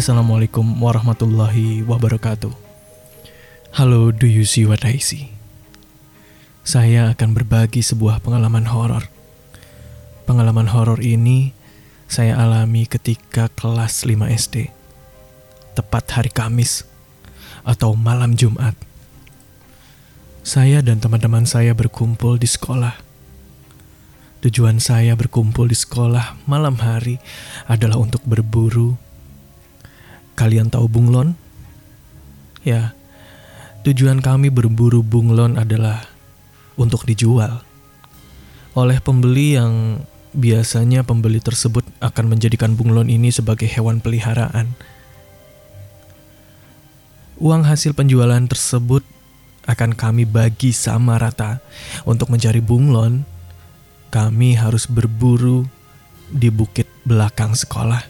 Assalamualaikum warahmatullahi wabarakatuh. Halo, do you see what I see? Saya akan berbagi sebuah pengalaman horor. Pengalaman horor ini saya alami ketika kelas 5 SD. Tepat hari Kamis atau malam Jumat. Saya dan teman-teman saya berkumpul di sekolah. Tujuan saya berkumpul di sekolah malam hari adalah untuk berburu Kalian tahu bunglon? Ya, tujuan kami berburu bunglon adalah untuk dijual oleh pembeli yang biasanya pembeli tersebut akan menjadikan bunglon ini sebagai hewan peliharaan. Uang hasil penjualan tersebut akan kami bagi sama rata. Untuk mencari bunglon, kami harus berburu di bukit belakang sekolah.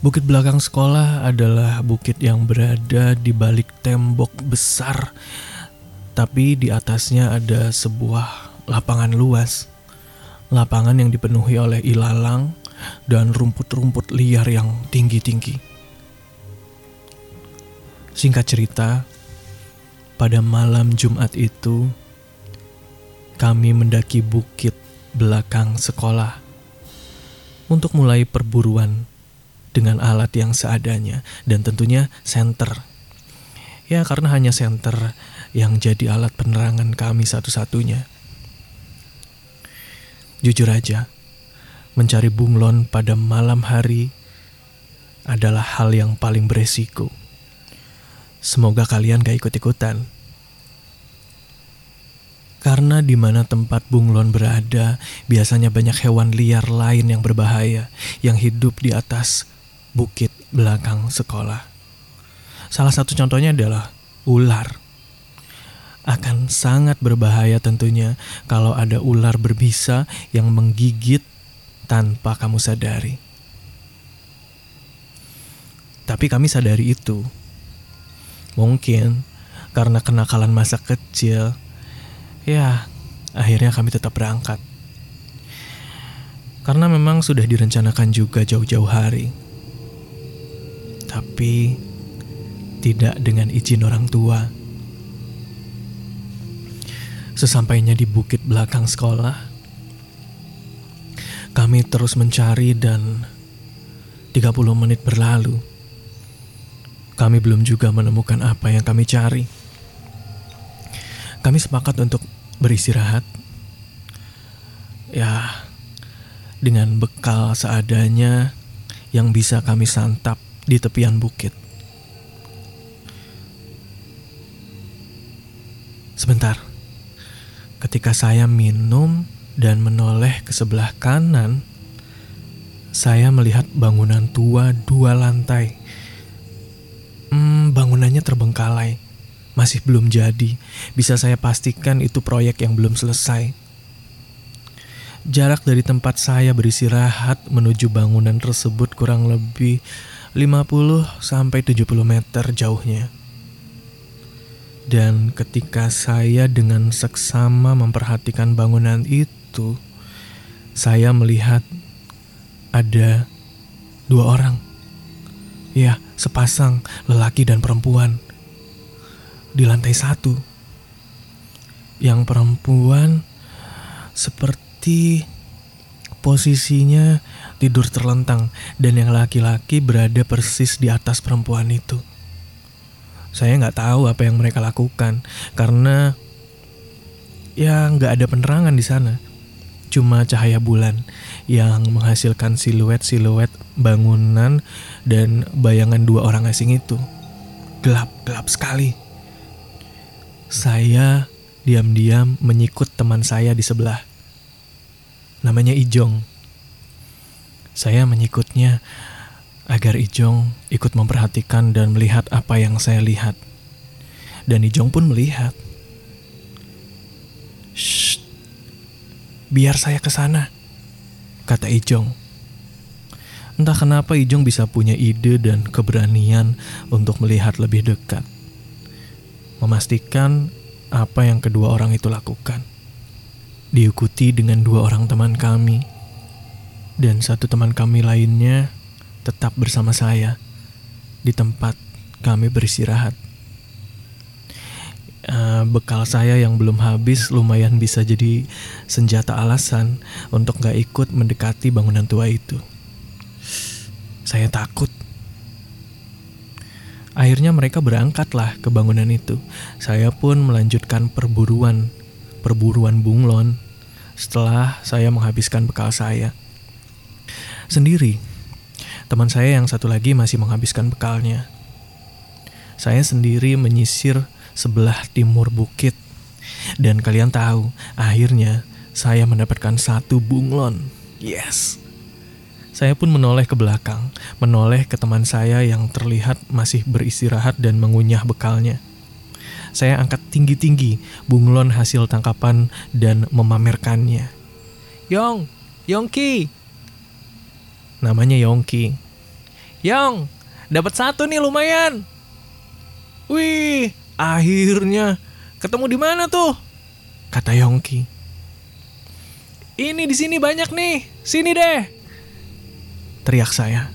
Bukit belakang sekolah adalah bukit yang berada di balik tembok besar, tapi di atasnya ada sebuah lapangan luas. Lapangan yang dipenuhi oleh ilalang dan rumput-rumput liar yang tinggi-tinggi. Singkat cerita, pada malam Jumat itu, kami mendaki bukit belakang sekolah untuk mulai perburuan dengan alat yang seadanya dan tentunya senter. Ya karena hanya senter yang jadi alat penerangan kami satu-satunya. Jujur aja, mencari bunglon pada malam hari adalah hal yang paling beresiko. Semoga kalian gak ikut-ikutan. Karena di mana tempat bunglon berada, biasanya banyak hewan liar lain yang berbahaya yang hidup di atas bukit belakang sekolah. Salah satu contohnya adalah ular. Akan sangat berbahaya tentunya kalau ada ular berbisa yang menggigit tanpa kamu sadari. Tapi kami sadari itu. Mungkin karena kenakalan masa kecil, ya akhirnya kami tetap berangkat. Karena memang sudah direncanakan juga jauh-jauh hari tapi tidak dengan izin orang tua. Sesampainya di bukit belakang sekolah, kami terus mencari dan 30 menit berlalu. Kami belum juga menemukan apa yang kami cari. Kami sepakat untuk beristirahat. Ya, dengan bekal seadanya yang bisa kami santap di tepian bukit. Sebentar, ketika saya minum dan menoleh ke sebelah kanan, saya melihat bangunan tua dua lantai. Hmm, bangunannya terbengkalai, masih belum jadi. Bisa saya pastikan itu proyek yang belum selesai. Jarak dari tempat saya beristirahat menuju bangunan tersebut kurang lebih 50 sampai 70 meter jauhnya. Dan ketika saya dengan seksama memperhatikan bangunan itu, saya melihat ada dua orang. Ya, sepasang lelaki dan perempuan di lantai satu. Yang perempuan seperti posisinya tidur terlentang dan yang laki-laki berada persis di atas perempuan itu. Saya nggak tahu apa yang mereka lakukan karena ya nggak ada penerangan di sana. Cuma cahaya bulan yang menghasilkan siluet-siluet bangunan dan bayangan dua orang asing itu. Gelap, gelap sekali. Saya diam-diam menyikut teman saya di sebelah. Namanya Ijong. Saya menyikutnya agar Ijong ikut memperhatikan dan melihat apa yang saya lihat. Dan Ijong pun melihat. Shh, biar saya ke sana, kata Ijong. Entah kenapa Ijong bisa punya ide dan keberanian untuk melihat lebih dekat. Memastikan apa yang kedua orang itu lakukan. Diikuti dengan dua orang teman kami dan satu teman kami lainnya tetap bersama saya di tempat kami beristirahat. Uh, bekal saya yang belum habis lumayan bisa jadi senjata alasan untuk gak ikut mendekati bangunan tua itu. Saya takut. Akhirnya mereka berangkatlah ke bangunan itu. Saya pun melanjutkan perburuan, perburuan bunglon setelah saya menghabiskan bekal saya. Sendiri, teman saya yang satu lagi masih menghabiskan bekalnya. Saya sendiri menyisir sebelah timur bukit. Dan kalian tahu, akhirnya saya mendapatkan satu bunglon. Yes. Saya pun menoleh ke belakang, menoleh ke teman saya yang terlihat masih beristirahat dan mengunyah bekalnya. Saya angkat tinggi-tinggi bunglon hasil tangkapan dan memamerkannya. Yong, Yongki. Namanya Yongki. Yong, dapat satu nih lumayan. Wih, akhirnya ketemu di mana tuh? Kata Yongki. Ini di sini banyak nih. Sini deh teriak saya.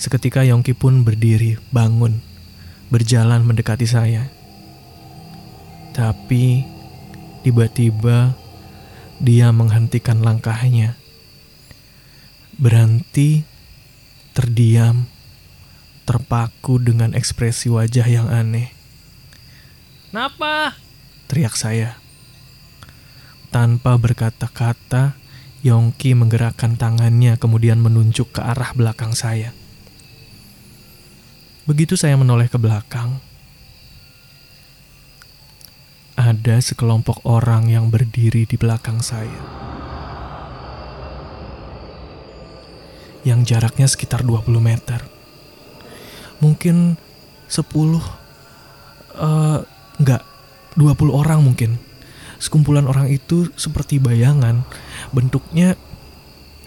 Seketika Yongki pun berdiri, bangun, berjalan mendekati saya. Tapi tiba-tiba dia menghentikan langkahnya. Berhenti, terdiam, terpaku dengan ekspresi wajah yang aneh. Napa? Teriak saya. Tanpa berkata-kata, Yongki menggerakkan tangannya kemudian menunjuk ke arah belakang saya. Begitu saya menoleh ke belakang, ada sekelompok orang yang berdiri di belakang saya. Yang jaraknya sekitar 20 meter. Mungkin 10 uh, enggak 20 orang mungkin sekumpulan orang itu seperti bayangan, bentuknya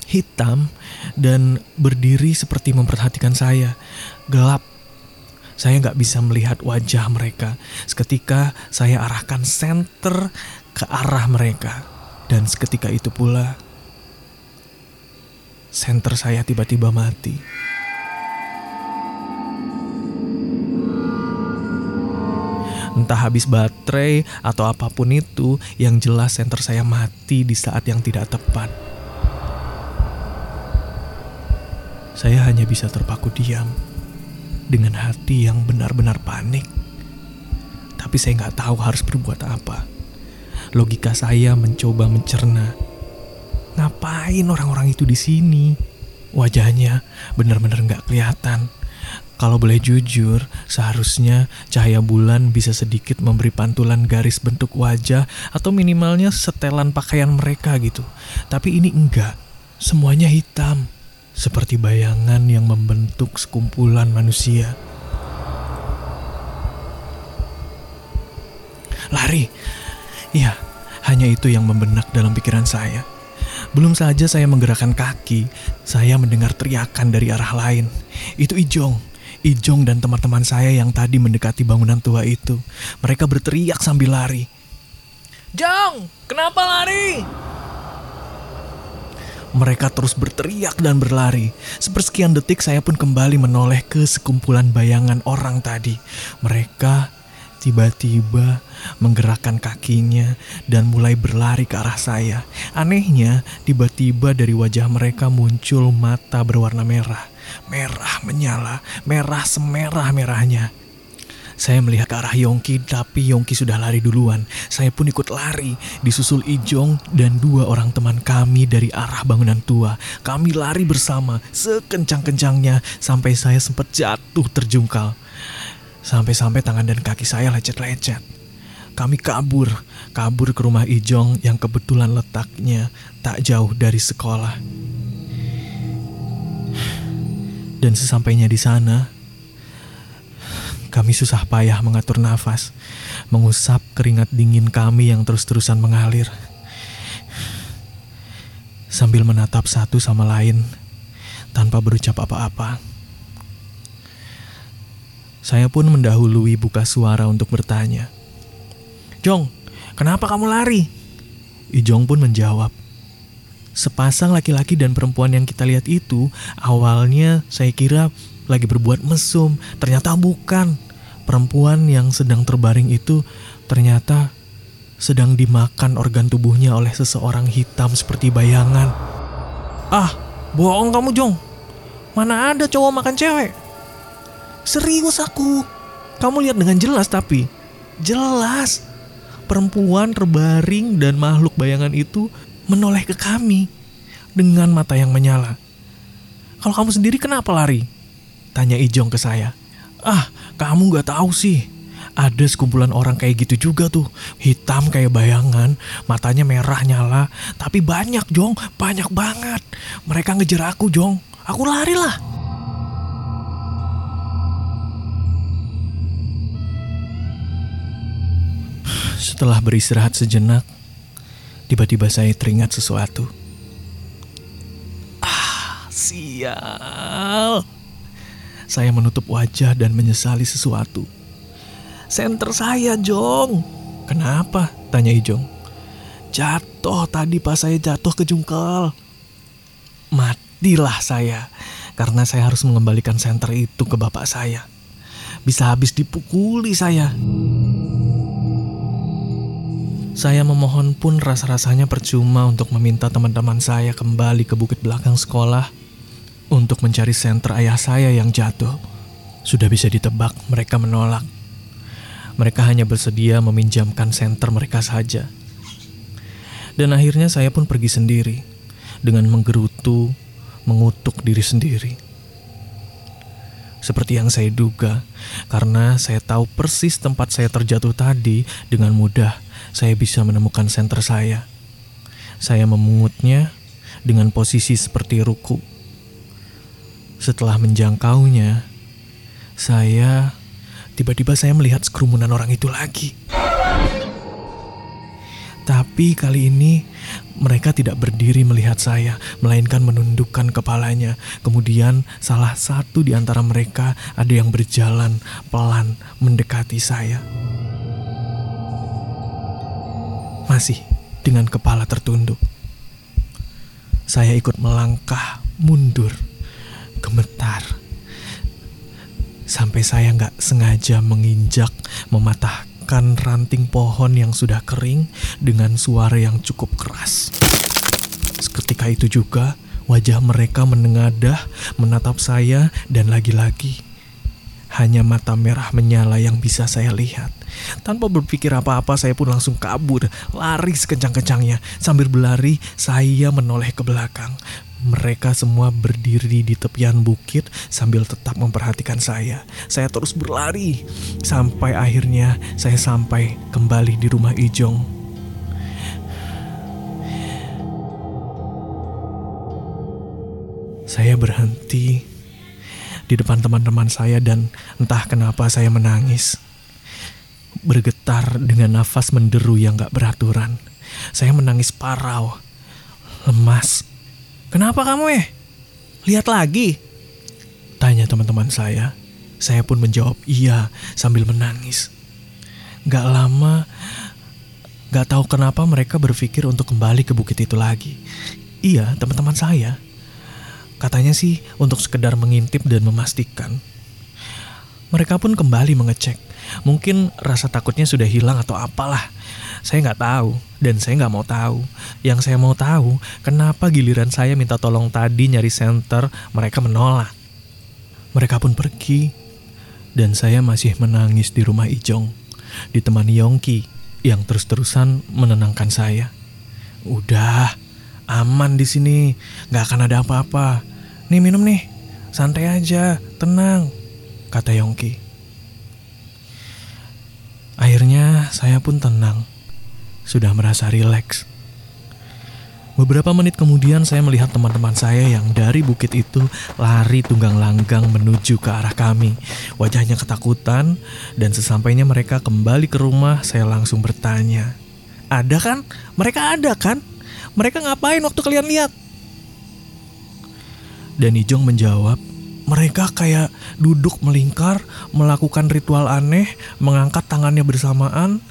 hitam dan berdiri seperti memperhatikan saya. Gelap. Saya nggak bisa melihat wajah mereka. Seketika saya arahkan senter ke arah mereka. Dan seketika itu pula, senter saya tiba-tiba mati. entah habis baterai atau apa pun itu, yang jelas senter saya mati di saat yang tidak tepat. Saya hanya bisa terpaku diam dengan hati yang benar-benar panik. Tapi saya nggak tahu harus berbuat apa. Logika saya mencoba mencerna. Ngapain orang-orang itu di sini? Wajahnya benar-benar nggak kelihatan kalau boleh jujur, seharusnya cahaya bulan bisa sedikit memberi pantulan garis bentuk wajah atau minimalnya setelan pakaian mereka gitu. Tapi ini enggak, semuanya hitam. Seperti bayangan yang membentuk sekumpulan manusia. Lari. Iya, hanya itu yang membenak dalam pikiran saya. Belum saja saya menggerakkan kaki, saya mendengar teriakan dari arah lain. Itu Ijong. Ijong dan teman-teman saya yang tadi mendekati bangunan tua itu. Mereka berteriak sambil lari. Jong, kenapa lari? Mereka terus berteriak dan berlari. Sepersekian detik saya pun kembali menoleh ke sekumpulan bayangan orang tadi. Mereka tiba-tiba menggerakkan kakinya dan mulai berlari ke arah saya. Anehnya, tiba-tiba dari wajah mereka muncul mata berwarna merah. Merah menyala, merah semerah-merahnya. Saya melihat ke arah Yongki, tapi Yongki sudah lari duluan. Saya pun ikut lari, disusul Ijong dan dua orang teman kami dari arah bangunan tua. Kami lari bersama, sekencang-kencangnya, sampai saya sempat jatuh terjungkal. Sampai-sampai tangan dan kaki saya lecet-lecet. Kami kabur, kabur ke rumah Ijong yang kebetulan letaknya tak jauh dari sekolah. Dan sesampainya di sana, kami susah payah mengatur nafas, mengusap keringat dingin kami yang terus-terusan mengalir. Sambil menatap satu sama lain tanpa berucap apa-apa. Saya pun mendahului buka suara untuk bertanya. Jong, kenapa kamu lari? Ijong pun menjawab. Sepasang laki-laki dan perempuan yang kita lihat itu awalnya saya kira lagi berbuat mesum, ternyata bukan. Perempuan yang sedang terbaring itu ternyata sedang dimakan organ tubuhnya oleh seseorang hitam seperti bayangan. Ah, bohong kamu Jong. Mana ada cowok makan cewek? Serius aku. Kamu lihat dengan jelas tapi. Jelas. Perempuan terbaring dan makhluk bayangan itu menoleh ke kami dengan mata yang menyala. Kalau kamu sendiri kenapa lari? Tanya Ijong ke saya. Ah, kamu gak tahu sih. Ada sekumpulan orang kayak gitu juga tuh. Hitam kayak bayangan, matanya merah nyala. Tapi banyak, Jong. Banyak banget. Mereka ngejar aku, Jong. Aku lari lah. Setelah beristirahat sejenak, Tiba-tiba saya teringat sesuatu. Ah, sial. Saya menutup wajah dan menyesali sesuatu. Senter saya, Jong. Kenapa? Tanya Ijong. Jatuh tadi pas saya jatuh ke jungkel. Matilah saya, karena saya harus mengembalikan senter itu ke bapak saya. Bisa habis dipukuli saya. Saya memohon pun rasa-rasanya percuma untuk meminta teman-teman saya kembali ke bukit belakang sekolah untuk mencari senter ayah saya yang jatuh. Sudah bisa ditebak, mereka menolak. Mereka hanya bersedia meminjamkan senter mereka saja. Dan akhirnya saya pun pergi sendiri dengan menggerutu, mengutuk diri sendiri. Seperti yang saya duga, karena saya tahu persis tempat saya terjatuh tadi dengan mudah saya bisa menemukan senter saya. Saya memungutnya dengan posisi seperti ruku. Setelah menjangkaunya, saya tiba-tiba saya melihat sekerumunan orang itu lagi. Tapi kali ini mereka tidak berdiri melihat saya, melainkan menundukkan kepalanya. Kemudian salah satu di antara mereka ada yang berjalan pelan mendekati saya. masih dengan kepala tertunduk. Saya ikut melangkah mundur, gemetar, sampai saya nggak sengaja menginjak, mematahkan ranting pohon yang sudah kering dengan suara yang cukup keras. Seketika itu juga, wajah mereka menengadah, menatap saya, dan lagi-lagi hanya mata merah menyala yang bisa saya lihat. Tanpa berpikir apa-apa, saya pun langsung kabur, lari sekencang-kencangnya. Sambil berlari, saya menoleh ke belakang. Mereka semua berdiri di tepian bukit sambil tetap memperhatikan saya. Saya terus berlari sampai akhirnya saya sampai kembali di rumah Ijong. Saya berhenti di depan teman-teman saya dan entah kenapa saya menangis. Bergetar dengan nafas menderu yang gak beraturan. Saya menangis parau, lemas. Kenapa kamu eh? Lihat lagi. Tanya teman-teman saya. Saya pun menjawab iya sambil menangis. Gak lama, gak tahu kenapa mereka berpikir untuk kembali ke bukit itu lagi. Iya, teman-teman saya Katanya sih untuk sekedar mengintip dan memastikan. Mereka pun kembali mengecek. Mungkin rasa takutnya sudah hilang atau apalah. Saya nggak tahu dan saya nggak mau tahu. Yang saya mau tahu, kenapa giliran saya minta tolong tadi nyari center, mereka menolak. Mereka pun pergi dan saya masih menangis di rumah Ijong, ditemani Yongki yang terus-terusan menenangkan saya. Udah, aman di sini, nggak akan ada apa-apa. Nih minum nih, santai aja, tenang, kata Yongki. Akhirnya saya pun tenang, sudah merasa rileks. Beberapa menit kemudian saya melihat teman-teman saya yang dari bukit itu lari tunggang langgang menuju ke arah kami. Wajahnya ketakutan dan sesampainya mereka kembali ke rumah saya langsung bertanya. Ada kan? Mereka ada kan? Mereka ngapain waktu kalian lihat? Dan Ijong menjawab, mereka kayak duduk melingkar, melakukan ritual aneh, mengangkat tangannya bersamaan.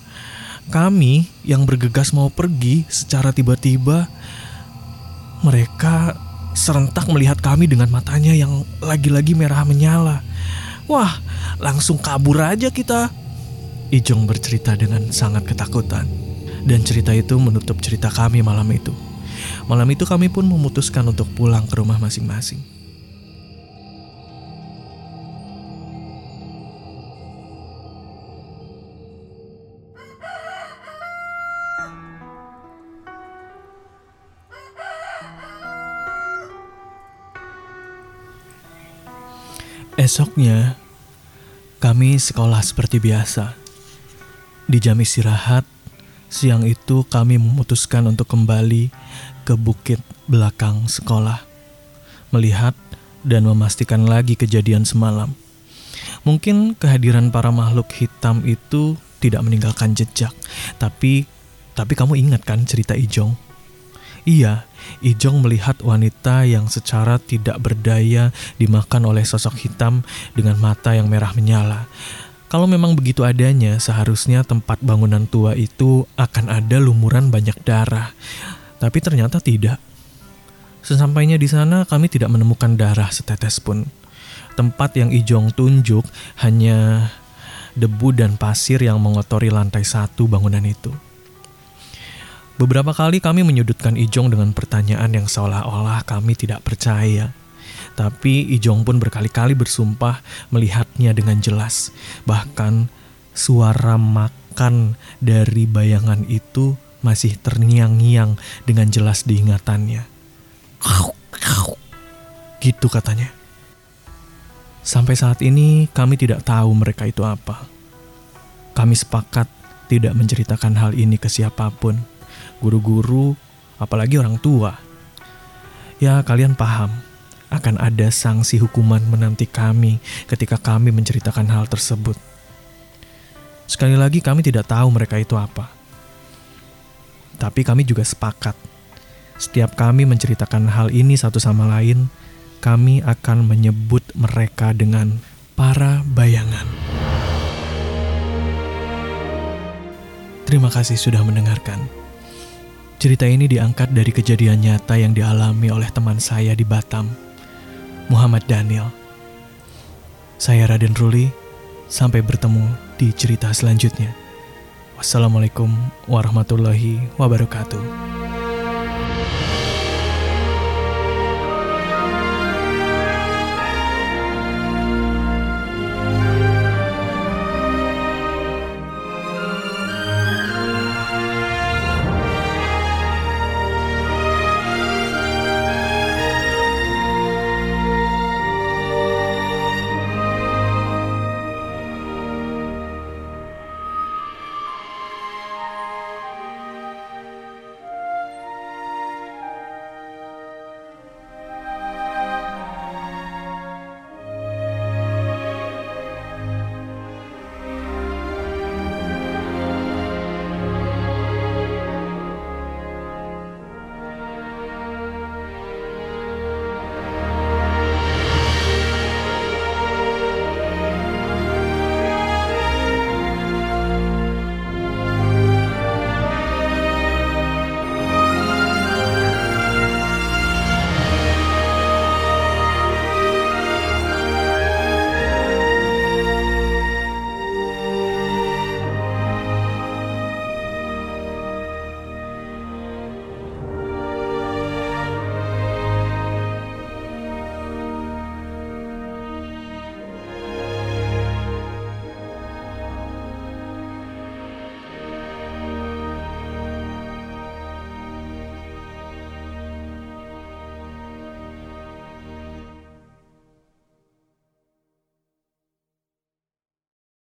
Kami yang bergegas mau pergi secara tiba-tiba, mereka serentak melihat kami dengan matanya yang lagi-lagi merah menyala. Wah, langsung kabur aja kita. Ijong bercerita dengan sangat ketakutan. Dan cerita itu menutup cerita kami malam itu. Malam itu kami pun memutuskan untuk pulang ke rumah masing-masing. Esoknya, kami sekolah seperti biasa. Di jam istirahat, siang itu kami memutuskan untuk kembali ke bukit belakang sekolah, melihat dan memastikan lagi kejadian semalam. Mungkin kehadiran para makhluk hitam itu tidak meninggalkan jejak, tapi tapi kamu ingat kan cerita Ijong? Iya, Ijong melihat wanita yang secara tidak berdaya dimakan oleh sosok hitam dengan mata yang merah menyala. Kalau memang begitu adanya, seharusnya tempat bangunan tua itu akan ada lumuran banyak darah. Tapi ternyata tidak. Sesampainya di sana, kami tidak menemukan darah setetes pun. Tempat yang Ijong tunjuk hanya debu dan pasir yang mengotori lantai satu bangunan itu. Beberapa kali kami menyudutkan Ijong dengan pertanyaan yang seolah-olah kami tidak percaya. Tapi Ijong pun berkali-kali bersumpah melihatnya dengan jelas. Bahkan suara makan dari bayangan itu masih terngiang-ngiang dengan jelas diingatannya. Gitu katanya. Sampai saat ini kami tidak tahu mereka itu apa. Kami sepakat tidak menceritakan hal ini ke siapa pun guru-guru, apalagi orang tua. Ya, kalian paham, akan ada sanksi hukuman menanti kami ketika kami menceritakan hal tersebut. Sekali lagi, kami tidak tahu mereka itu apa. Tapi kami juga sepakat, setiap kami menceritakan hal ini satu sama lain, kami akan menyebut mereka dengan para bayangan. Terima kasih sudah mendengarkan. Cerita ini diangkat dari kejadian nyata yang dialami oleh teman saya di Batam, Muhammad Daniel. Saya Raden Ruli, sampai bertemu di cerita selanjutnya. Wassalamualaikum warahmatullahi wabarakatuh.